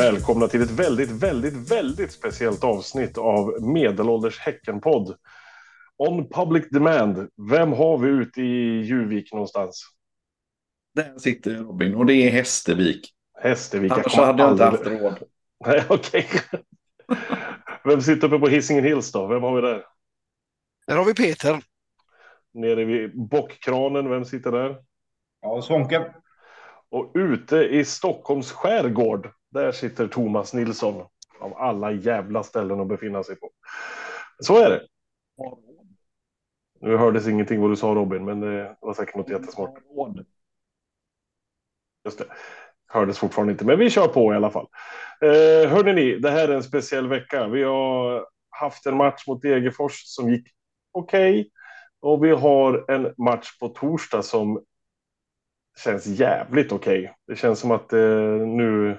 Välkomna till ett väldigt, väldigt, väldigt speciellt avsnitt av Medelålders Häckenpodd. On public demand. Vem har vi ute i Juvik någonstans? Där sitter Robin och det är Hästervik. Hästervik. Annars hade jag inte haft råd. Nej, okej. Vem sitter uppe på Hisingen Hills då? Vem har vi där? Där har vi Peter. Nere vid bockkranen, vem sitter där? Ja, Svånke. Och ute i Stockholms skärgård, där sitter Thomas Nilsson. Av alla jävla ställen att befinna sig på. Så är det. Nu hördes ingenting vad du sa Robin, men det var säkert något jättesmart. Just det. Hördes fortfarande inte, men vi kör på i alla fall. Eh, hörde ni, det här är en speciell vecka. Vi har haft en match mot Degerfors som gick okej. Okay, och vi har en match på torsdag som känns jävligt okej. Okay. Det känns som att eh, nu,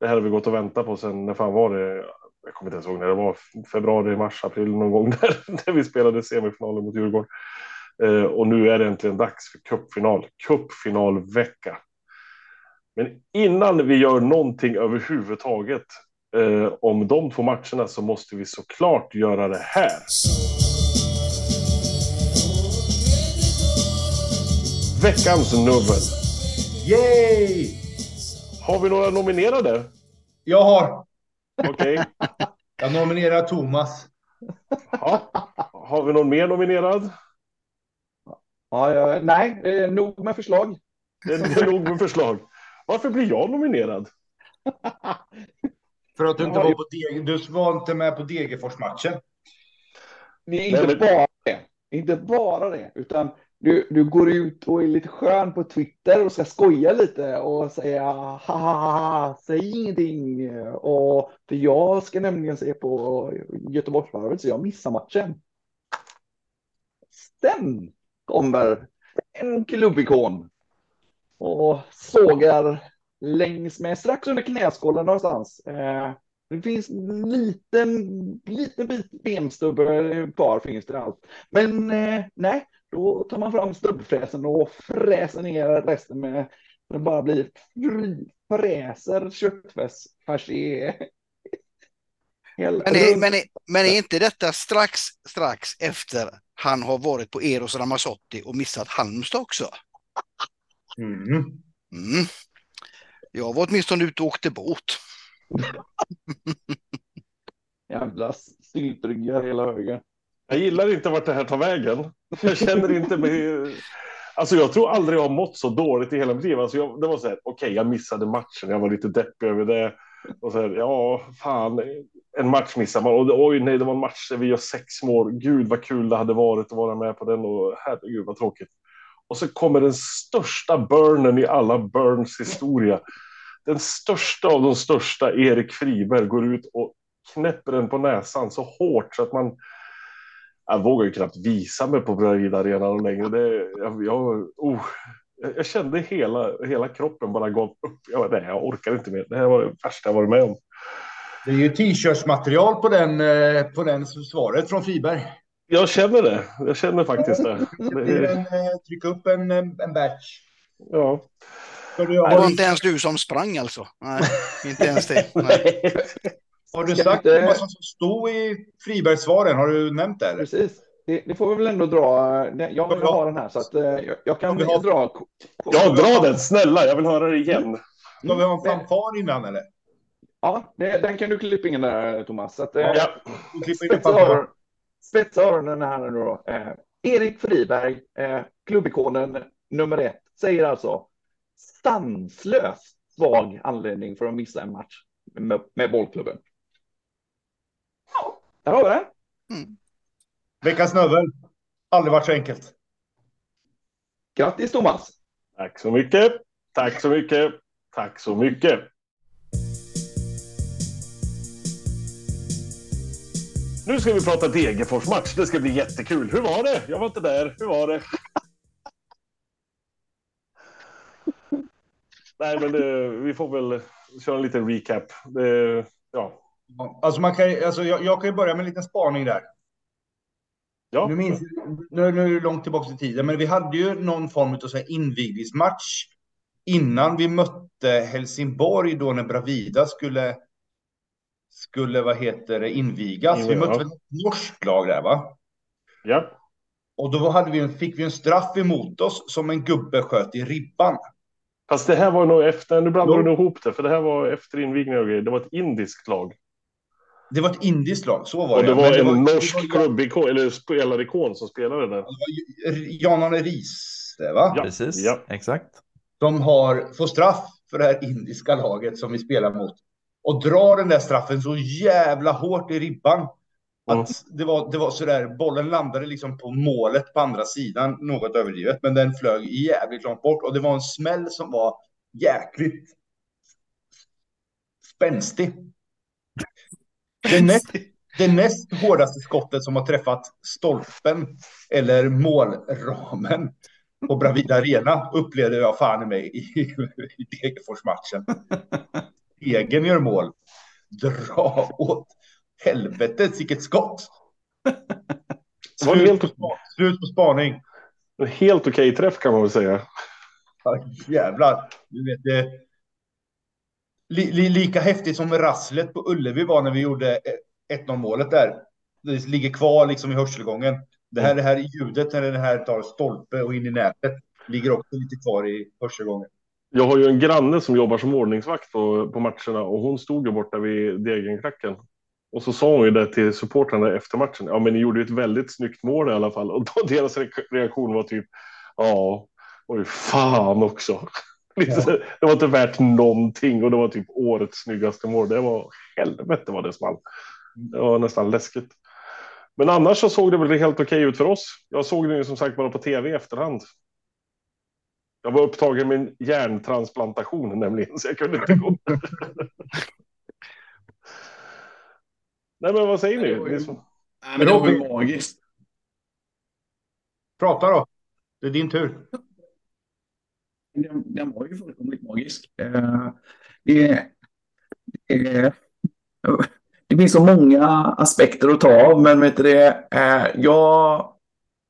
det här har vi gått och väntat på sen, när fan var det? Jag kommer inte ens ihåg när det var, februari, mars, april någon gång där, där vi spelade semifinalen mot Djurgården. Eh, och nu är det äntligen dags för cupfinal, cupfinalvecka. Men innan vi gör någonting överhuvudtaget eh, om de två matcherna så måste vi såklart göra det här. Veckans nubbel. Yay! Har vi några nominerade? Jag har. Okej. Okay. Jag nominerar Thomas. Ja. Har vi någon mer nominerad? Ja, ja, nej, eh, nog med förslag. Det är nog med förslag. Varför blir jag nominerad? För att du inte var på Deg du var inte med på Degerfors-matchen. Det är inte bara det. Inte bara det, utan du, du går ut och är lite skön på Twitter och ska skoja lite och säga ha ha ha, säg ingenting. Och för jag ska nämligen se på Göteborgsvarvet så jag missar matchen. Sen kommer en klubbikon och sågar längs med strax under knäskålen någonstans. Eh, det finns en liten, liten bit benstubbe kvar finns det allt. Men eh, nej, då tar man fram stubbfräsen och fräser ner resten med det bara blir fräser köttfärs i men är, men, är, men är inte detta strax, strax efter han har varit på Eros Ramazzotti och missat Halmstad också? Mm. Mm. Jag var åtminstone ute och åkte båt. Jävla styltryggar hela högen. Jag gillar inte vart det här tar vägen. Jag känner inte mig... Alltså jag tror aldrig jag har mått så dåligt i hela mitt liv. Alltså jag, det var så här, okej, okay, jag missade matchen. Jag var lite deppig över det. Och så här, ja, fan, en match missar man. Och oj, nej, det var en match där vi gör sex mål. Gud, vad kul det hade varit att vara med på den. Och herregud, vad tråkigt. Och så kommer den största burnen i alla Burns historia. Den största av de största, Erik Friberg, går ut och knäpper den på näsan så hårt så att man jag vågar ju knappt visa mig på Bredvid-arenan längre. Det, jag, jag, oh, jag kände hela, hela kroppen bara gav upp. Jag, nej, jag orkar inte mer. Det här var det värsta jag varit med om. Det är ju t-shirtsmaterial på den, eh, på den svaret från Friberg. Jag känner det. Jag känner faktiskt det. det en, eh, tryck upp en, en batch. Ja. Det var inte ens du som sprang alltså? Nej, inte ens det. Nej. Har du sagt inte... vad som stod i Fribergssvaren? Har du nämnt det? Eller? Precis. Det, det, får vi väl ändå dra. Jag vill ha den här så att jag, jag kan ha... dra. Ja, dra den snälla. Jag vill höra det igen. Ska vi ha en fanfar innan eller? Ja, det, den kan du klippa in där Thomas. Så att, ja. spetsa, spetsa öronen här nu då. Eh, Erik Friberg, eh, klubbikonen nummer ett, säger alltså stanslöst svag anledning för att missa en match med, med bollklubben. Ja, där har vi det. Mm. Veckans snövel. Aldrig varit så enkelt. Grattis Thomas. Tack så mycket. Tack så mycket. Tack så mycket. Nu ska vi prata Degerfors match. Det ska bli jättekul. Hur var det? Jag var inte där. Hur var det? Nej, men det, vi får väl köra en liten recap. Det, ja. Alltså man kan, alltså jag, jag kan ju börja med en liten spaning där. Ja. Nu, minns, nu, nu är det långt tillbaka i tiden, men vi hade ju någon form av invigningsmatch innan vi mötte Helsingborg då när Bravida skulle skulle vad heter det, invigas. Vi mötte ett norskt lag där va? Ja. Och då hade vi en, fick vi en straff emot oss som en gubbe sköt i ribban. Fast det här var nog efter, nu blandar du ihop det, för det här var efter invigningen och grejer. Det var ett indiskt lag. Det var ett indiskt lag, så var det. Och det var Men en var- norsk det var- klubbikon, eller spelarikon som spelade där. det var Jan-Arne Riis, det, va? Ja, Precis, ja. exakt. De har, får straff för det här indiska laget som vi spelar mot. Och drar den där straffen så jävla hårt i ribban. Att det var, det var sådär, bollen landade liksom på målet på andra sidan, något överdrivet, men den flög jävligt långt bort och det var en smäll som var jäkligt spänstig. Det näst, det näst hårdaste skottet som har träffat stolpen eller målramen på Bravida Arena upplevde jag fan i mig i, i Degerfors-matchen. Egen gör mål. Dra åt helvete, vilket skott! Slut helt, på, slut på spaning. helt okej träff kan man väl säga. Ja, jävlar. Du vet, det, li, li, lika häftigt som rasslet på Ullevi var när vi gjorde eh, 1-0 målet där. Det ligger kvar liksom i hörselgången. Det här, det här ljudet när det här tar stolpe och in i nätet ligger också lite kvar i hörselgången. Jag har ju en granne som jobbar som ordningsvakt på, på matcherna och hon stod ju borta vid Degenklacken. Och så sa hon ju det till supportrarna efter matchen. Ja, men ni gjorde ju ett väldigt snyggt mål i alla fall. Och då deras re- reaktion var typ ja, oj fan också. Det var inte värt någonting och det var typ årets snyggaste mål. Det var helvete vad det small. Det var nästan läskigt. Men annars så såg det väl helt okej ut för oss. Jag såg det ju som sagt bara på tv i efterhand. Jag var upptagen med en hjärntransplantation nämligen, så jag kunde inte gå. Nej, men vad säger ni? ni? som- Nej, men det var ju magiskt. Prata då. Det är din tur. Den, den var ju fullkomligt magisk. Eh, det, eh, det finns så många aspekter att ta av, men vet du det, eh, jag,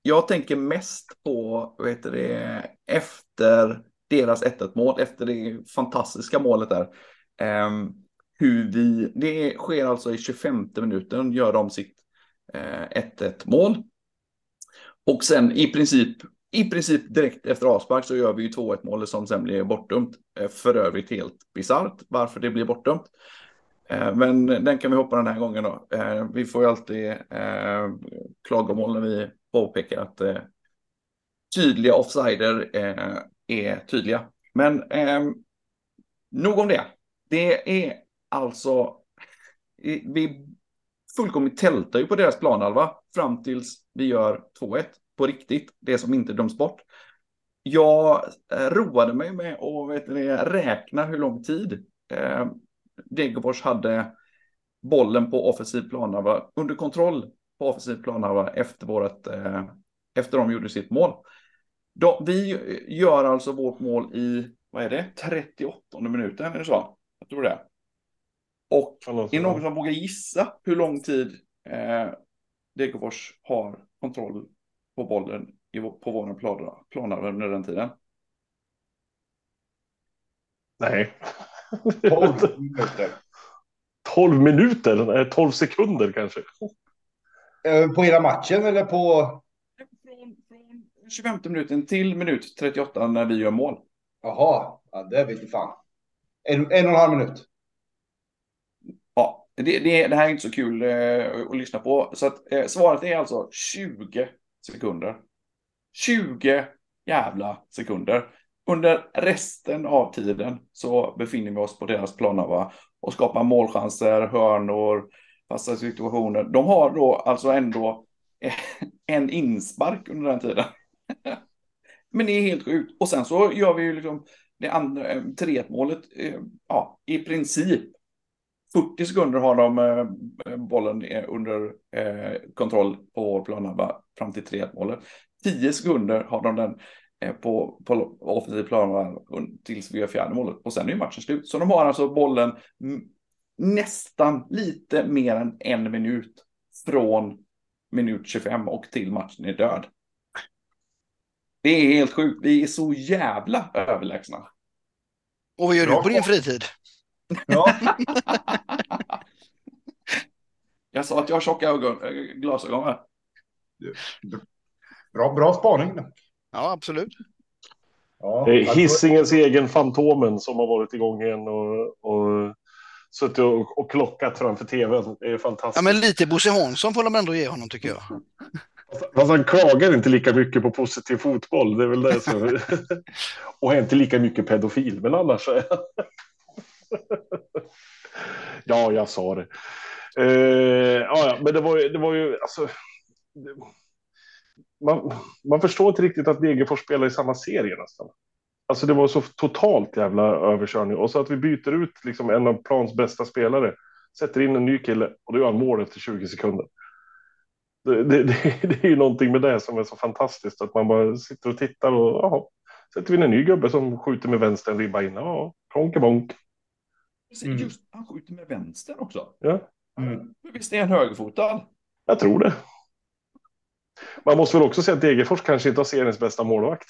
jag tänker mest på vet du det, efter deras 1-1 mål, efter det fantastiska målet där. Eh, hur vi, det sker alltså i 25 minuten, gör de sitt eh, 1-1 mål. Och sen i princip, i princip direkt efter avspark så gör vi ju 2-1 målet som sen blir bortdömt. Eh, för övrigt helt bisarrt varför det blir bortdömt. Eh, men den kan vi hoppa den här gången då. Eh, vi får ju alltid klagomål när vi påpekar att tydliga offsider är tydliga. Men ehm, nog om det. Det är alltså, vi fullkomligt tältar ju på deras planhalva fram tills vi gör 2-1 på riktigt, det som inte döms bort. Jag eh, roade mig med att ni, räkna hur lång tid eh, Degerfors hade bollen på offensiv planhalva, under kontroll på offensiv planhalva efter, vårat, eh, efter de gjorde sitt mål. Då, vi gör alltså vårt mål i, vad är det, 38 minuten, är det så? Jag tror det. Och är det någon som vågar gissa hur lång tid eh, Degerfors har kontroll på bollen på vår plan- planhalva under den tiden? Nej. 12 minuter. 12 minuter? Nej, 12 sekunder kanske. Eh, På hela matchen eller på... Från, från 25 minuten till minut 38 när vi gör mål. Jaha, ja, det vet jag fan. En, en och en halv minut. Ja, det, det, det här är inte så kul eh, att lyssna på. Så att, eh, svaret är alltså 20 sekunder. 20 jävla sekunder. Under resten av tiden så befinner vi oss på deras planhalva och skapar målchanser, hörnor, fasta situationer. De har då alltså ändå en inspark under den tiden. Men det är helt sjukt. Och sen så gör vi ju liksom det andra, eh, 3-1 målet, eh, ja, i princip 40 sekunder har de eh, bollen eh, under eh, kontroll på vår planhalva fram till 3-1 målet. 10 sekunder har de den eh, på, på offensiv planhalva tills vi gör fjärde målet. Och sen är ju matchen slut. Så de har alltså bollen nästan lite mer än en minut från minut 25 och till matchen är död. Det är helt sjukt. Vi är så jävla överlägsna. Och vad gör Bra du på din fritid? Ja, Jag sa att jag har tjocka ögon, glasögon med. bra, bra spaning. Ja, absolut. Ja, Det är alltså- Hisingens egen Fantomen som har varit igång igen och, och suttit och, och klockat framför tvn. Det är Ja, fantastiskt. men lite Bosse Hansson får de ändå ge honom tycker jag. Fast han klagar inte lika mycket på positiv fotboll. Det är väl det som... och är inte lika mycket pedofil, men annars är Ja, jag sa det. Eh, ja, ja, men det var ju, det var ju alltså... Det, man, man förstår inte riktigt att Degerfors spelar i samma serie nästan. Alltså det var så totalt jävla överkörning. Och så att vi byter ut liksom en av plans bästa spelare, sätter in en ny kille och då gör han mål efter 20 sekunder. Det, det, det, det är ju någonting med det som är så fantastiskt, att man bara sitter och tittar och jaha, sätter vi in en ny gubbe som skjuter med vänster ribba in. Ja, klonkebonk. Mm. Just han skjuter med vänster också. Ja, Mm. Men Visst är han högerfotad? jag tror det. Man måste väl också säga att Degerfors kanske inte har seriens bästa målvakt.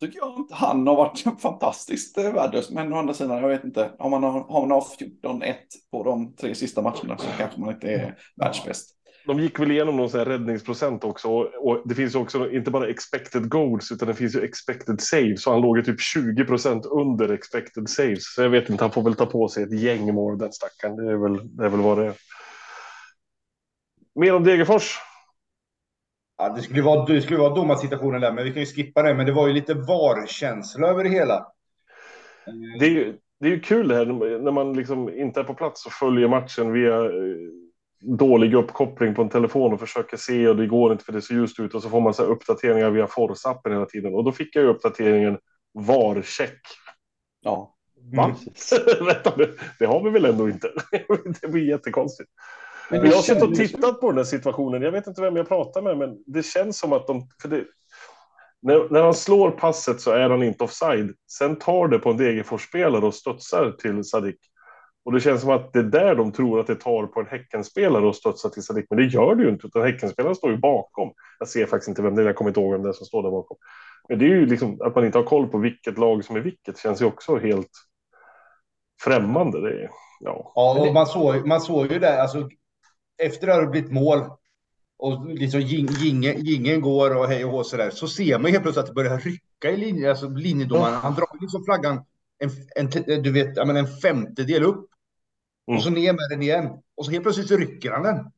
Tycker jag inte han har varit fantastiskt eh, värdelös. Men å andra sidan, jag vet inte. Om man har, har man har 14-1 på de tre sista matcherna så kanske man inte är världsbäst. De gick väl igenom någon sån här räddningsprocent också. Och, det finns också inte bara expected goals utan det finns ju expected saves. Så han låg ju typ 20 procent under expected saves. Så jag vet inte, han får väl ta på sig ett gäng mål den stackaren. Det är väl, det är väl vad det är. Mer om Degerfors. Ja, det skulle vara, det skulle vara domarsituationen där, men vi kan ju skippa det. Men det var ju lite VAR-känsla över det hela. Det är ju, det är ju kul det här när man liksom inte är på plats och följer matchen via eh, dålig uppkoppling på en telefon och försöker se och det går inte för det ser ljust ut och så får man så här uppdateringar via Force-appen hela tiden. Och då fick jag ju uppdateringen VAR-check. Ja. Va? Vänta nu, det har vi väl ändå inte? det blir jättekonstigt. Men Men jag har suttit och tittat på den här situationen. Jag vet inte vem jag pratar med, men det känns som att de... För det, när, när han slår passet så är han inte offside. Sen tar det på en Degerfors-spelare och studsar till Sadik. Och det känns som att det är där de tror att det tar på en Häckenspelare och studsar till Sadik. Men det gör det ju inte, utan Häckenspelaren står ju bakom. Jag ser faktiskt inte vem det är, jag kommer inte ihåg vem det är som står där bakom. Men det är ju liksom att man inte har koll på vilket lag som är vilket känns ju också helt främmande. Det är, ja. Ja, och man såg, man såg ju det, alltså efter att det hade blivit mål och liksom jingen, jingen går och hej och hå sådär, så ser man helt plötsligt att det börjar rycka i linjen, alltså linjedomaren, han drar ju liksom flaggan en, en, du vet, en femtedel upp. Och så ner med den igen och så helt plötsligt så rycker han den.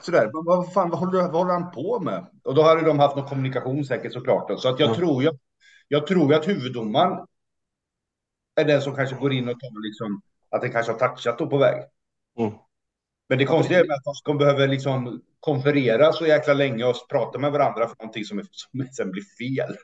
Sådär, vad, vad fan, vad håller, vad håller han på med? Och då hade de haft någon kommunikation säkert såklart. Då. Så att jag Mm. tror ju, jag tror att huvuddomaren är den som kanske går in och tar liksom att den kanske har touchat då på väg. Mm. Men det konstiga är att de behöver liksom konferera så jäkla länge och prata med varandra för någonting som, är, som sen blir fel.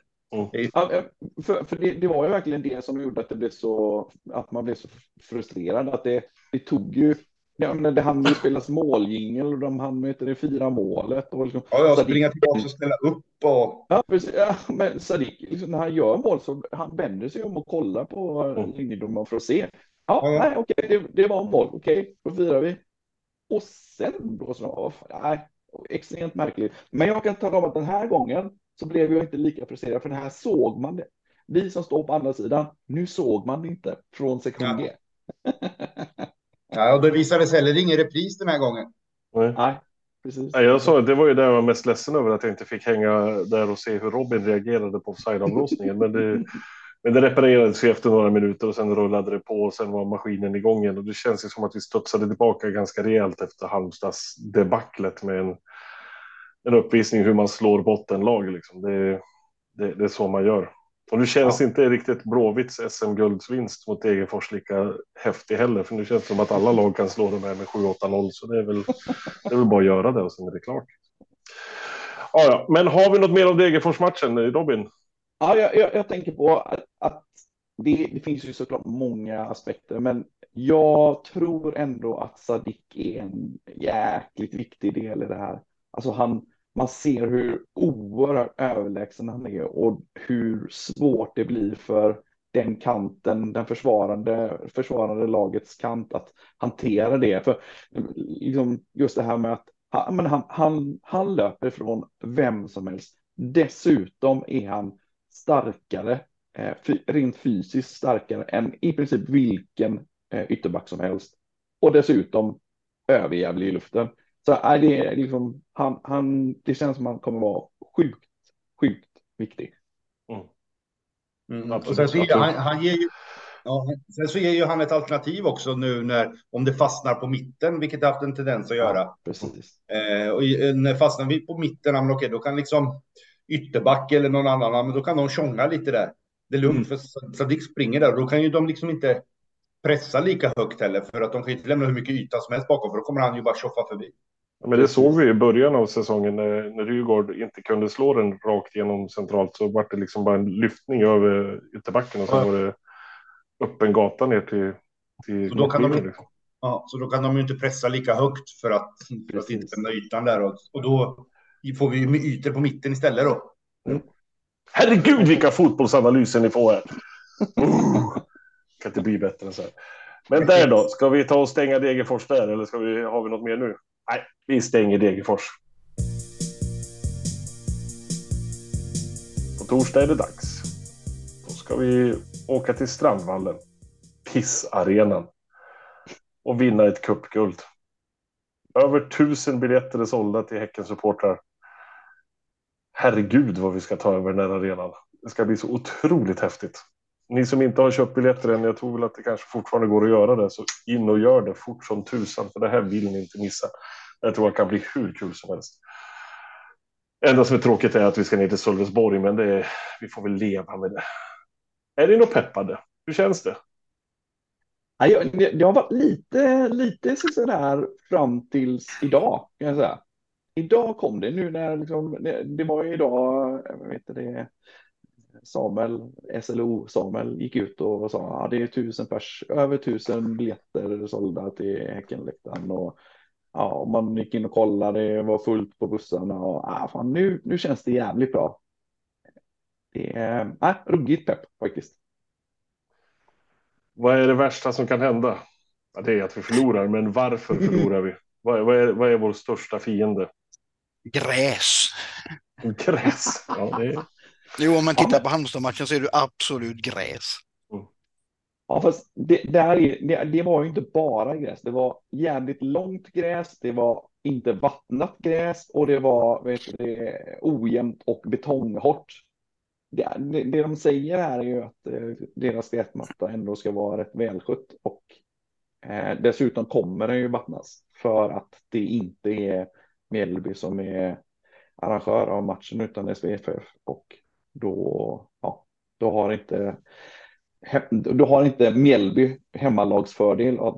Ja, eh, för, för det, det var ju verkligen det som gjorde att det blev så, att man blev så frustrerad. Att det, det tog ju, ja, men det hann ju spelas måljingel och de hann med det fira målet. Och liksom, Ja, jag Sadik- springa tillbaka och ställa upp och Ja, precis. Ja, men Sadik, liksom, när han gör mål så han vänder sig om och kollar på Mm. linjedomaren för att se. Ja, Ja. nej, okej, det, det var mål. Okej, då firar vi. Och sen blåser de av. Nej, extremt märkligt. Men jag kan tala om att den här gången så blev jag inte lika frustrerad för det här såg man det. Vi som står på andra sidan, nu såg man det inte från sektion Ja. G. ja, och det visades heller ingen repris den här gången. Nej. Nej, precis. Nej, jag sa att det var ju det jag var mest ledsen över att jag inte fick hänga där och se hur Robin reagerade på offside-avblåsningen. Men det, men det reparerades ju efter några minuter och sen rullade det på och sen var maskinen igång igen. Och det känns ju som att vi studsade tillbaka ganska rejält efter Halmstads debaclet med en, en uppvisning hur man slår bottenlag. Liksom. Det, det, det är så man gör. Och nu känns inte riktigt Blåvitts SM-guldsvinst mot Degerfors lika häftig heller. För nu känns det som att alla lag kan slå dem här med 7-8-0. Så det är, väl, det är väl bara att göra det och sen är det klart. Ja, ja. Men har vi något mer om Degerfors-matchen, Robin? Ja, jag, jag, jag tänker på att, att det, det finns ju såklart många aspekter, men jag tror ändå att Sadik är en jäkligt viktig del i det här. Alltså han, man ser hur oerhört överlägsen han är och hur svårt det blir för den kanten, den försvarande, försvarande lagets kant att hantera det. För liksom, just det här med att han, men han, han, han löper från vem som helst. Dessutom är han starkare eh, rent fysiskt starkare än i princip vilken eh, ytterback som helst. Och dessutom överjävlig i luften. Så äh, det, är liksom, han, han, det känns som att han kommer vara sjukt, sjukt viktig. Mm. Mm. Och sen så ger, han, han ger ju, ja, sen så ger ju han ett alternativ också nu när om det fastnar på mitten, vilket det haft en tendens att göra. Ja, precis. Eh, och när fastnar vi på mitten, men okej, då kan liksom ytterback eller någon annan, men då kan de tjonga lite där. Det är lugnt, mm. för Sadik springer där och då kan ju de liksom inte pressa lika högt heller, för att de kan inte lämna hur mycket yta som helst bakom, för då kommer han ju bara tjoffa förbi. Men det såg vi i början av säsongen när, när Rygaard inte kunde slå den rakt igenom centralt så var det liksom bara en lyftning över ytterbacken och sen var det upp en gata ner till, till så då kan de, liksom. Ja, så då kan de ju inte pressa lika högt för att, för att inte lämna ytan där och, och då får vi ytor på mitten istället då. Mm. Herregud vilka fotbollsanalyser ni får här. Uh, kan inte bli bättre än så här. Men där då, ska vi ta och stänga Degerfors där eller ska vi, har vi något mer nu? Nej, vi stänger Degerfors. På torsdag är det dags. Då ska vi åka till Strandvallen, pissarenan och vinna ett cupguld. Över tusen biljetter är sålda till Häckens supportrar. Herregud vad vi ska ta över den här arenan. Det ska bli så otroligt häftigt. Ni som inte har köpt biljetter än, jag tror väl att det kanske fortfarande går att göra det, så in och gör det fort som tusan, för det här vill ni inte missa. Jag tror att det kan bli hur kul som helst. enda som är tråkigt är att vi ska ner till Sölvesborg, men det är, vi får väl leva med det. Är ni nog peppade? Hur känns det? Jag, har varit lite, lite sådär fram tills idag, kan jag säga. Idag kom det nu när liksom, det, det var ju idag, jag vet inte det, Samuel, SLO Samuel gick ut och sa att ja, det är tusen pers, över tusen biljetter sålda till Häckenläktaren och ja, man gick in och kollade, det var fullt på bussarna och ah, fan, nu, nu känns det jävligt bra. Det är ah, ruggigt pepp faktiskt. Vad är det värsta som kan hända? Ja, det är att vi förlorar, men varför förlorar vi? Vad är, vad är, vad är vår största fiende? Gräs. Gräs, ja det är... Jo, om man tittar på Halmstad-matchen så är det absolut gräs. Ja, fast det, det, här är, det, det, var ju inte bara gräs. Det var jävligt långt gräs. Det var inte vattnat gräs och det var vet du, ojämnt och betonghårt. Det, det, det de säger här är ju att eh, deras gräsmatta ändå ska vara rätt välskött och eh, dessutom kommer den ju vattnas för att det inte är Medelby som är arrangör av matchen utan SVFF och då, ja, då har inte då har inte Mjällby hemmalagsfördel att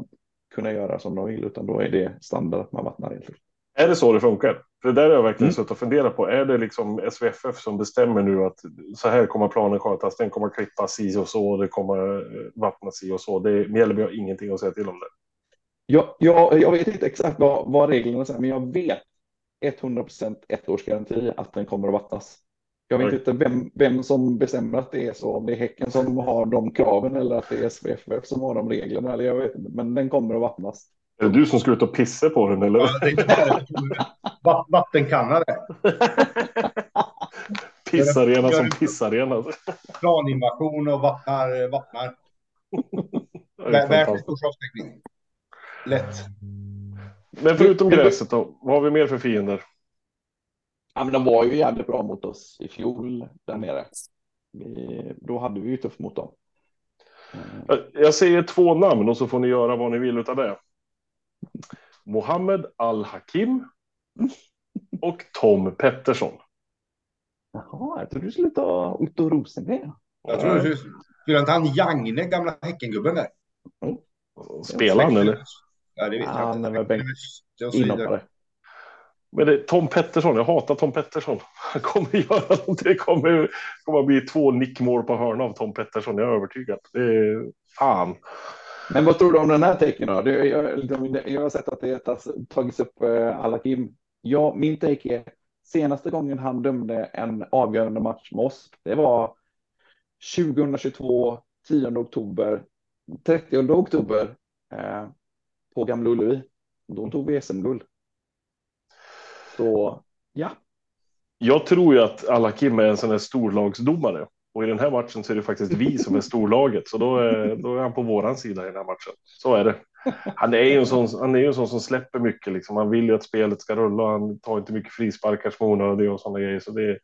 kunna göra som de vill, utan då är det standard att man vattnar helt. Är det så det funkar? För det där har jag verkligen mm. suttit och funderat på. Är det liksom SVFF som bestämmer nu att så här kommer planen skötas, den kommer klippas si och så, det kommer eh, vattnas si och så. Det, Mjällby har ingenting att säga till om det. Ja, jag, jag vet inte exakt vad, vad reglerna säger, men jag vet 100 procent ettårsgaranti att den kommer att vattnas. Jag vet inte vem, vem som bestämmer att det är så, om det är Häcken som har de kraven eller att det är SVFF som har de reglerna. Eller jag vet men den kommer att vattnas. Är det du som ska ut och pissa på den eller? Ja, Vattenkannare. Pissarena som pissarena. Planinvasion och vattnar. vattnar. Värt en stor avskräckning. Lätt. Men förutom gräset då, vad har vi mer för fiender? Ja, men de var ju jävligt bra mot oss i fjol där nere. Vi, då hade vi ju tufft mot dem. Jag säger två namn och så får ni göra vad ni vill av det. Mohammed Al-Hakim och Tom Pettersson. Jaha, jag trodde du skulle ta Otto Rosengren. Jag tror du skulle inte han Jagne, gamla Häckengubben där? Mm. Spelar han eller? Ja, det vet jag Han är väl bänk. Men det, Tom Pettersson, jag hatar Tom Pettersson. Han kommer göra någonting. Det kommer, kommer att bli två nickmål på hörna av Tom Pettersson, jag är övertygad. Det är fan. Men vad tror du om den här tecken då? Jag, jag, jag har sett att det har tagits upp eh, alla Kim. Ja, min take är senaste gången han dömde en avgörande match med oss. Det var 2022, 10 oktober, 30 oktober eh, på Gamla Ullevi. Då tog vi SM-guld. Så ja. Jag tror ju att alla Kim är en sån här storlagsdomare. Och i den här matchen så är det faktiskt vi som är storlaget, så då är, då är han på våran sida i den här matchen. Så är det. Han är ju en sån, han är ju en sån som släpper mycket, liksom. han vill ju att spelet ska rulla, han tar inte mycket frisparkar som onödiga och sådana grejer. Så det,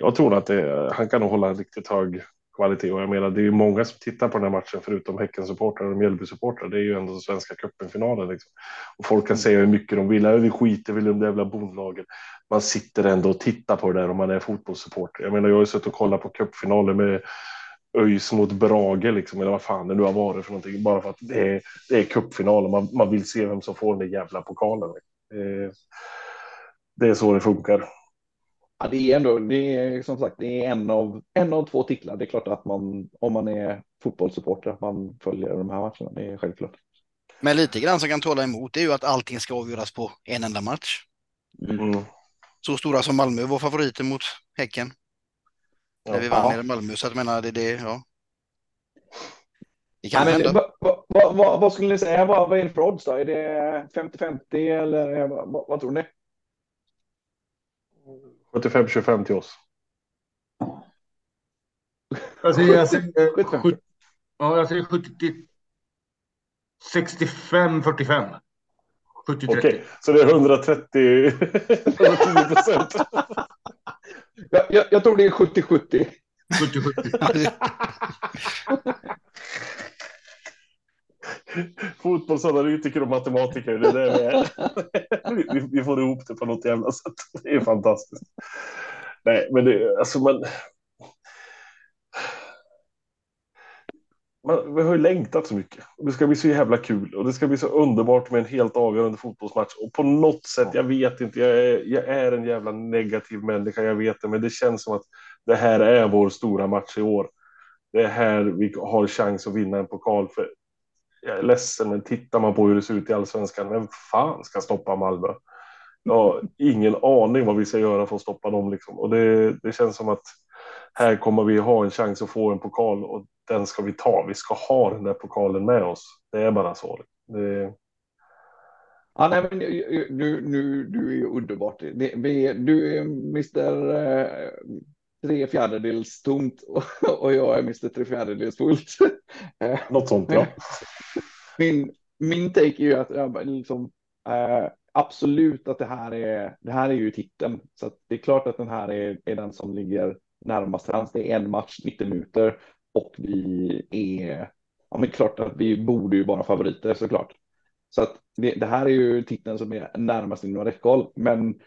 jag tror att det, han kan nog hålla en riktigt hög kvalitet och jag menar det är ju många som tittar på den här matchen förutom Häckensupportrar och Mjällby-supportrar. Det är ju ändå Svenska cupen-finalen liksom. Och folk kan säga hur mycket de vill, vi skiter väl i de jävla bondlagen. Man sitter ändå och tittar på det där om man är fotbollssupporter. Jag menar jag har ju suttit och kollat på cupfinaler med ÖIS mot Brage liksom, eller vad fan det nu har varit för någonting. Bara för att det är, det är cupfinal man, man vill se vem som får den där jävla pokalen. Liksom. Det, det är så det funkar. Ja, det är ändå, det är som sagt, det är en av, en av två titlar. Det är klart att man, om man är fotbollssupporter, att man följer de här matcherna. Det är självklart. Men lite grann som kan tala emot det är ju att allting ska avgöras på en enda match. Mm. Så stora som Malmö var favoriter mot Häcken. Ja. När vi vann ja. i Malmö, så att jag menar det, det ja. Det kan ja, men, vad, vad, vad, vad, skulle ni säga, vad, vad är det för odds då? Är det 50-50 eller vad, vad tror ni? 75-25 till oss. Alltså, jag säger, 70, ja, jag säger 70 65-45. 70 Okej, okay, så det är 130 110 procent. jag, jag, jag tror det är 70-70. 70-70. Fotbollsanalytiker och matematiker, det är det vi är. vi, vi får ihop det på något jävla sätt. Det är fantastiskt. Nej, men det, alltså man... man, vi har ju längtat så mycket. Det ska bli så jävla kul och det ska bli så underbart med en helt avgörande fotbollsmatch. Och på något sätt, jag vet inte, jag är, jag är en jävla negativ människa, jag vet det, men det känns som att det här är vår stora match i år. Det är här vi har chans att vinna en pokal. För jag är ledsen, men tittar man på hur det ser ut i allsvenskan, vem fan ska stoppa Malmö? Jag har ingen aning vad vi ska göra för att stoppa dem. Liksom. Och det, det känns som att här kommer vi ha en chans att få en pokal och den ska vi ta. Vi ska ha den där pokalen med oss. Det är bara så. Det... Ja, nej, men du, du, du är underbart. Du är Mr tre fjärdedels tomt och jag är Mr tre fjärdedels fullt. Något sånt, ja. Min, min take är ju att jag liksom, äh, absolut att det här är, det här är ju titeln. Så det är klart att den här är, är den som ligger närmast hans. Det är en match, 90 minuter och vi är, ja men klart att vi borde ju vara favoriter såklart. Så att det, det här är ju titeln som är närmast inom räckhåll, men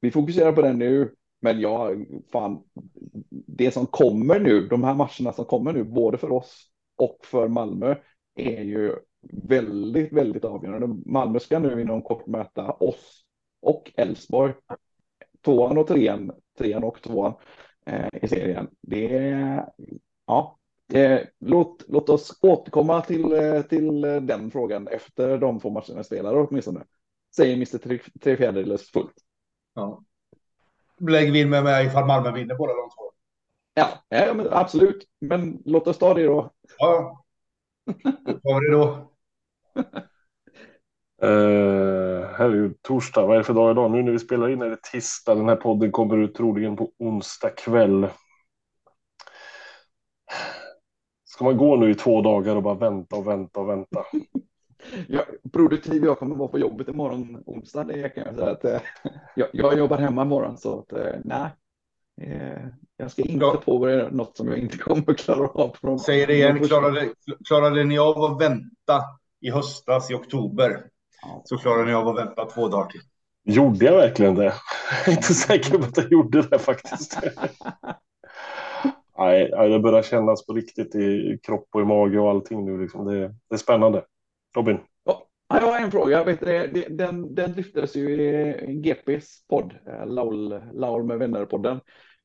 vi fokuserar på den nu. Men jag fan, det som kommer nu, de här matcherna som kommer nu, både för oss och för Malmö, är ju väldigt, väldigt avgörande. Malmö ska nu inom kort möta oss och Elfsborg. Tvåan och trean, trean och tvåan eh, i serien. Det är, ja, eh, låt, låt oss återkomma till, eh, till eh, den frågan efter de två matcherna spelar åtminstone. Säger Mr. Tre, tre fjärdedels fullt. Ja. Lägger vi in med mig ifall Malmö vinner båda de två. Ja, ja men absolut. Men låt oss ta det då. Ja, då tar vi det då. Uh, här är ju torsdag. Vad är det för dag idag? Nu när vi spelar in är det tisdag. Den här podden kommer ut troligen på onsdag kväll. Ska man gå nu i två dagar och bara vänta och vänta och vänta? Ja, produktiv jag kommer vara på jobbet imorgon onsdag. Det kan jag säga att eh, jag, jag jobbar hemma imorgon så att eh, nej. Eh, jag ska inte ja. påbörja något som jag inte kommer klara av. Säger det igen, klarade, klarade ni av att vänta i höstas i oktober ja. så klarade ni av att vänta två dagar till. Gjorde jag verkligen det? Jag är inte säker på att jag gjorde det faktiskt. nej, det börjar kännas på riktigt i kropp och i mage och allting nu. Liksom. Det, det är spännande. Robin? Ja, jag har en fråga. Vet du, den, den lyftes ju i GPs podd, eh, Laul, Laul med vänner-podden.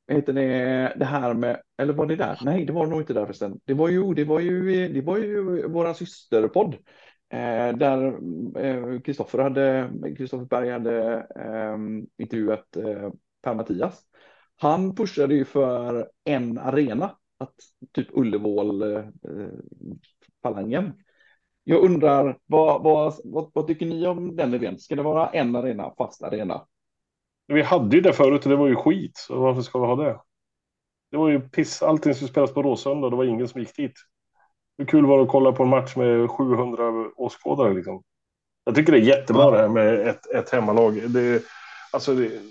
Heter det, det här med, eller var det där? Nej, det var nog inte där förresten. Det var ju, det var ju, det var ju våran systerpodd. Eh, där eh, Kristoffer eh, hade, Kristoffer Berg hade eh, intervjuat eh, Per-Mattias. Han pushade ju för en arena, att typ Ullevål, eh, eh Falangen. Jag undrar, vad, vad, vad, vad, tycker ni om den idén? Ska det vara en arena, fast arena? Vi hade ju det förut och det var ju skit, så varför ska vi ha det? Det var ju piss. Allting skulle spelas på Råsunda. Det var ingen som gick dit. Hur kul var det att kolla på en match med 700 åskådare liksom? Jag tycker det är jättebra det här med ett, ett hemmalag. Det, alltså det,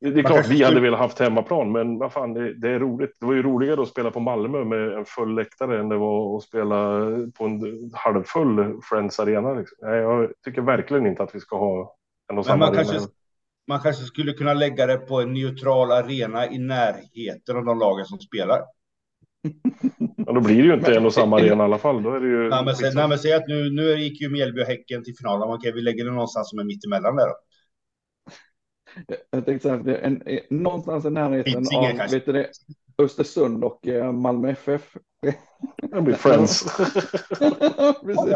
det, är klart vi hade velat haft hemmaplan, men vad fan, det, det, är roligt. Det var ju roligare att spela på Malmö med en full läktare än det var att spela på en halvfull Friends Arena. Liksom. Jag tycker verkligen inte att vi ska ha en och samma man. Kanske, man kanske skulle kunna lägga det på en neutral arena i närheten av de lagen som spelar. Ja, då blir det ju inte en och samma arena i alla fall. Då är det ju nej, men, säg, nej, men säg att nu, nu gick ju Mjällby och Häcken till finalen. Okej, vi lägger det någonstans som är mittemellan där då. Jag tänkte så här, en, någonstans i närheten av vet du det, Östersund och eh, Malmö FF. Det blir friends.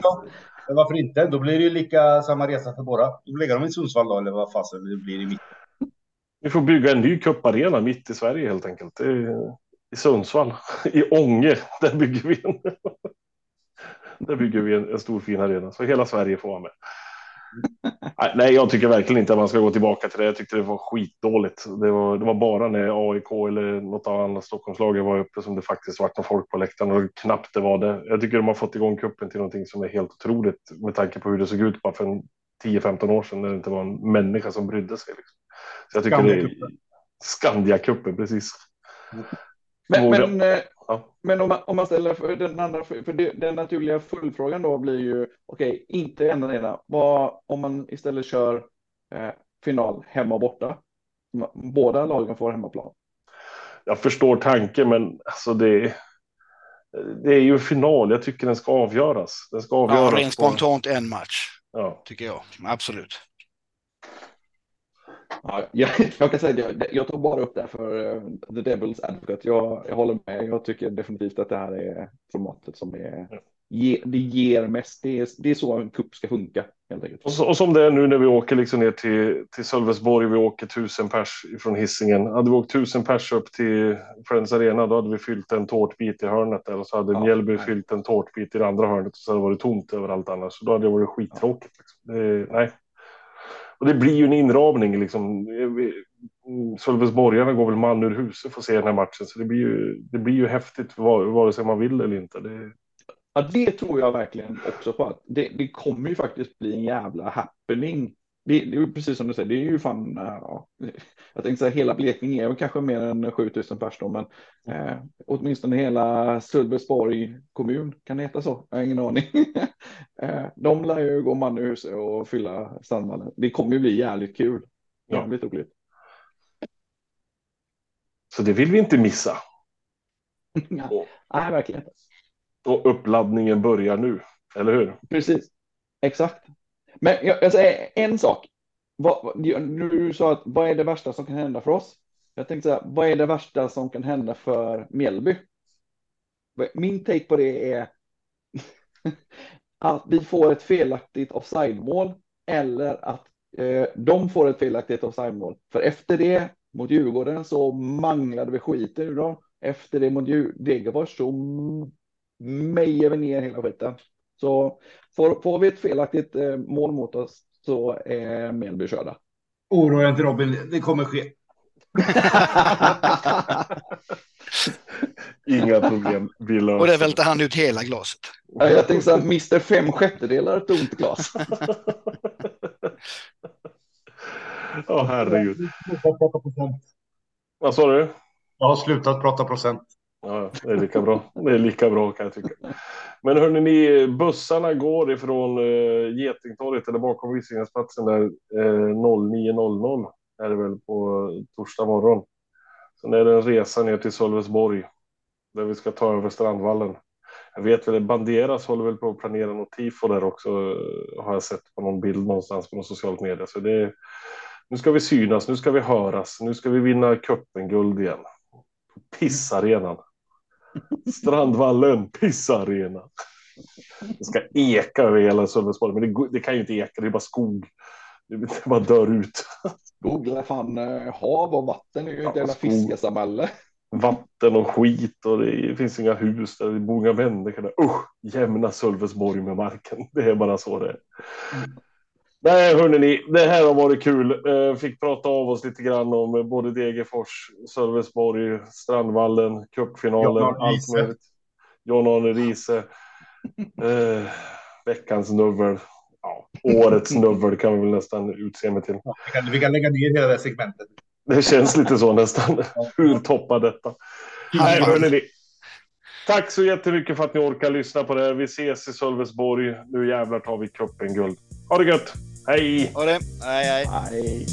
ja, varför inte? Då blir det ju lika samma resa för båda. Då lägger de i Sundsvall då, eller vad fasen det blir i mitten. Vi får bygga en ny kupparena mitt i Sverige helt enkelt. I Sundsvall, i Ånge, där bygger vi en. Där bygger vi en, en stor fin arena så hela Sverige får vara med. Nej, jag tycker verkligen inte att man ska gå tillbaka till det. Jag tyckte det var skitdåligt. Det var, det var bara när AIK eller något annat Stockholmslag var uppe som det faktiskt var någon folk på läktaren och knappt det var det. Jag tycker de har fått igång kuppen till någonting som är helt otroligt med tanke på hur det såg ut bara för 10-15 år sedan när det inte var en människa som brydde sig. Liksom. Så jag tycker det är Skandia-cupen, precis. Men, men, eh, ja. men om, man, om man ställer för den andra, för det, den naturliga fullfrågan då blir ju, okej, okay, inte en ena, vad om man istället kör eh, final hemma och borta? Båda lagen får hemmaplan. Jag förstår tanken, men alltså det, det är ju final. Jag tycker den ska avgöras. Den ska avgöras. Ja, rent spontant en match. Ja. Tycker jag. Absolut. Ja, jag, jag, kan säga jag, jag tog bara upp det för uh, The Devil's Advocate. Jag, jag håller med. Jag tycker definitivt att det här är formatet som är ge, det ger mest. Det är, det är så en kupp ska funka. Helt enkelt. Och, så, och, som det är nu när vi åker liksom ner till, till Sölvesborg, vi åker tusen pers från hissingen. Hade vi åkt tusen pers upp till Friends Arena, då hade vi fyllt en tårtbit i hörnet och så hade ja, Mjällby fyllt en tårtbit i det andra hörnet och så hade det varit tomt överallt annars. Så då hade det varit skittråkigt. Liksom. Det, nej, och det blir ju en inramning liksom. Sölvesborgarna går väl man ur huset för att se den här matchen, så det blir ju, det blir ju häftigt vare sig man vill eller inte. Det... Ja, det tror jag verkligen också på. Att det, det kommer ju faktiskt bli en jävla happening det, det, är precis som du säger, det är ju fan, ja, jag tänkte säga hela Blekinge är väl kanske mer än 7000 personer, men eh, åtminstone hela Sölvesborg kommun, kan det heta så? Jag har ingen aning. eh, de lär ju gå man ur sig och fylla Sandvallen. Det kommer ju bli jävligt kul. Jävligt ja. roligt. Så det vill vi inte missa. Nej, verkligen inte. Och uppladdningen börjar nu, eller hur? Precis, exakt. Men jag, jag säger en sak. Vad, du sa att vad är det värsta som kan hända för oss? Jag tänkte så här, vad är det värsta som kan hända för Mjällby? Min take på det är att vi får ett felaktigt offside-mål eller att eh, de får ett felaktigt offside-mål. För efter det mot Djurgården så manglade vi skiten ur dem. Efter det mot Degerfors så mejer vi ner hela skiten. Så får, får vi ett felaktigt eh, mål mot oss så är Mjällby körda. Oroa dig inte Robin, det kommer ske. Inga problem, vi löser Och det välter han ut hela glaset. Ja, jag tänkte så här, Mr Fem sjättedelar tomt glas. Åh oh, herregud. Vad sa du? Jag har slutat prata procent. Ja, det är lika bra. Det är lika bra kan jag tycka. Men hörni, ni, bussarna går ifrån eh, Getingtorget eller bakom Visingensplatsen där eh, 09.00 är det väl på torsdag morgon. Sen är det en resa ner till Sölvesborg där vi ska ta över Strandvallen. Jag vet väl, Banderas håller väl på att planera något tifo där också eh, har jag sett på någon bild någonstans på någon socialt media. Så det, nu ska vi synas, nu ska vi höras, nu ska vi vinna cupen-guld igen. Pissarenan. Strandvallen, pissarena. Det ska eka över hela Sölvesborg, men det, det, kan ju inte eka, det är bara skog. Det bara dör ut. Är fan eh, hav och vatten, det är ju ett jävla fiskesamhälle. Vatten och skit och det finns inga hus där, det bor inga människor där. Usch, jämna Sölvesborg med marken. Det är bara så det är. Nej, hörni, det här har varit kul. Eh, fick prata av oss lite grann om både Degerfors, Sölvesborg, Strandvallen, cupfinalen, allt möjligt. John-Arne Riise. Eh, veckans nubbel. Ja, årets nubbel kan vi väl nästan utse mig till. Ja, vi, kan, vi kan lägga ner hela det segmentet. Det känns lite så nästan. Hur toppar detta? Nej, hörni, Tack så jättemycket för att ni orkar lyssna på det här. Vi ses i Sölvesborg. Nu jävlar tar vi cupen guld. Ha det gött! Hej! Ha det! Hej, hej! hej.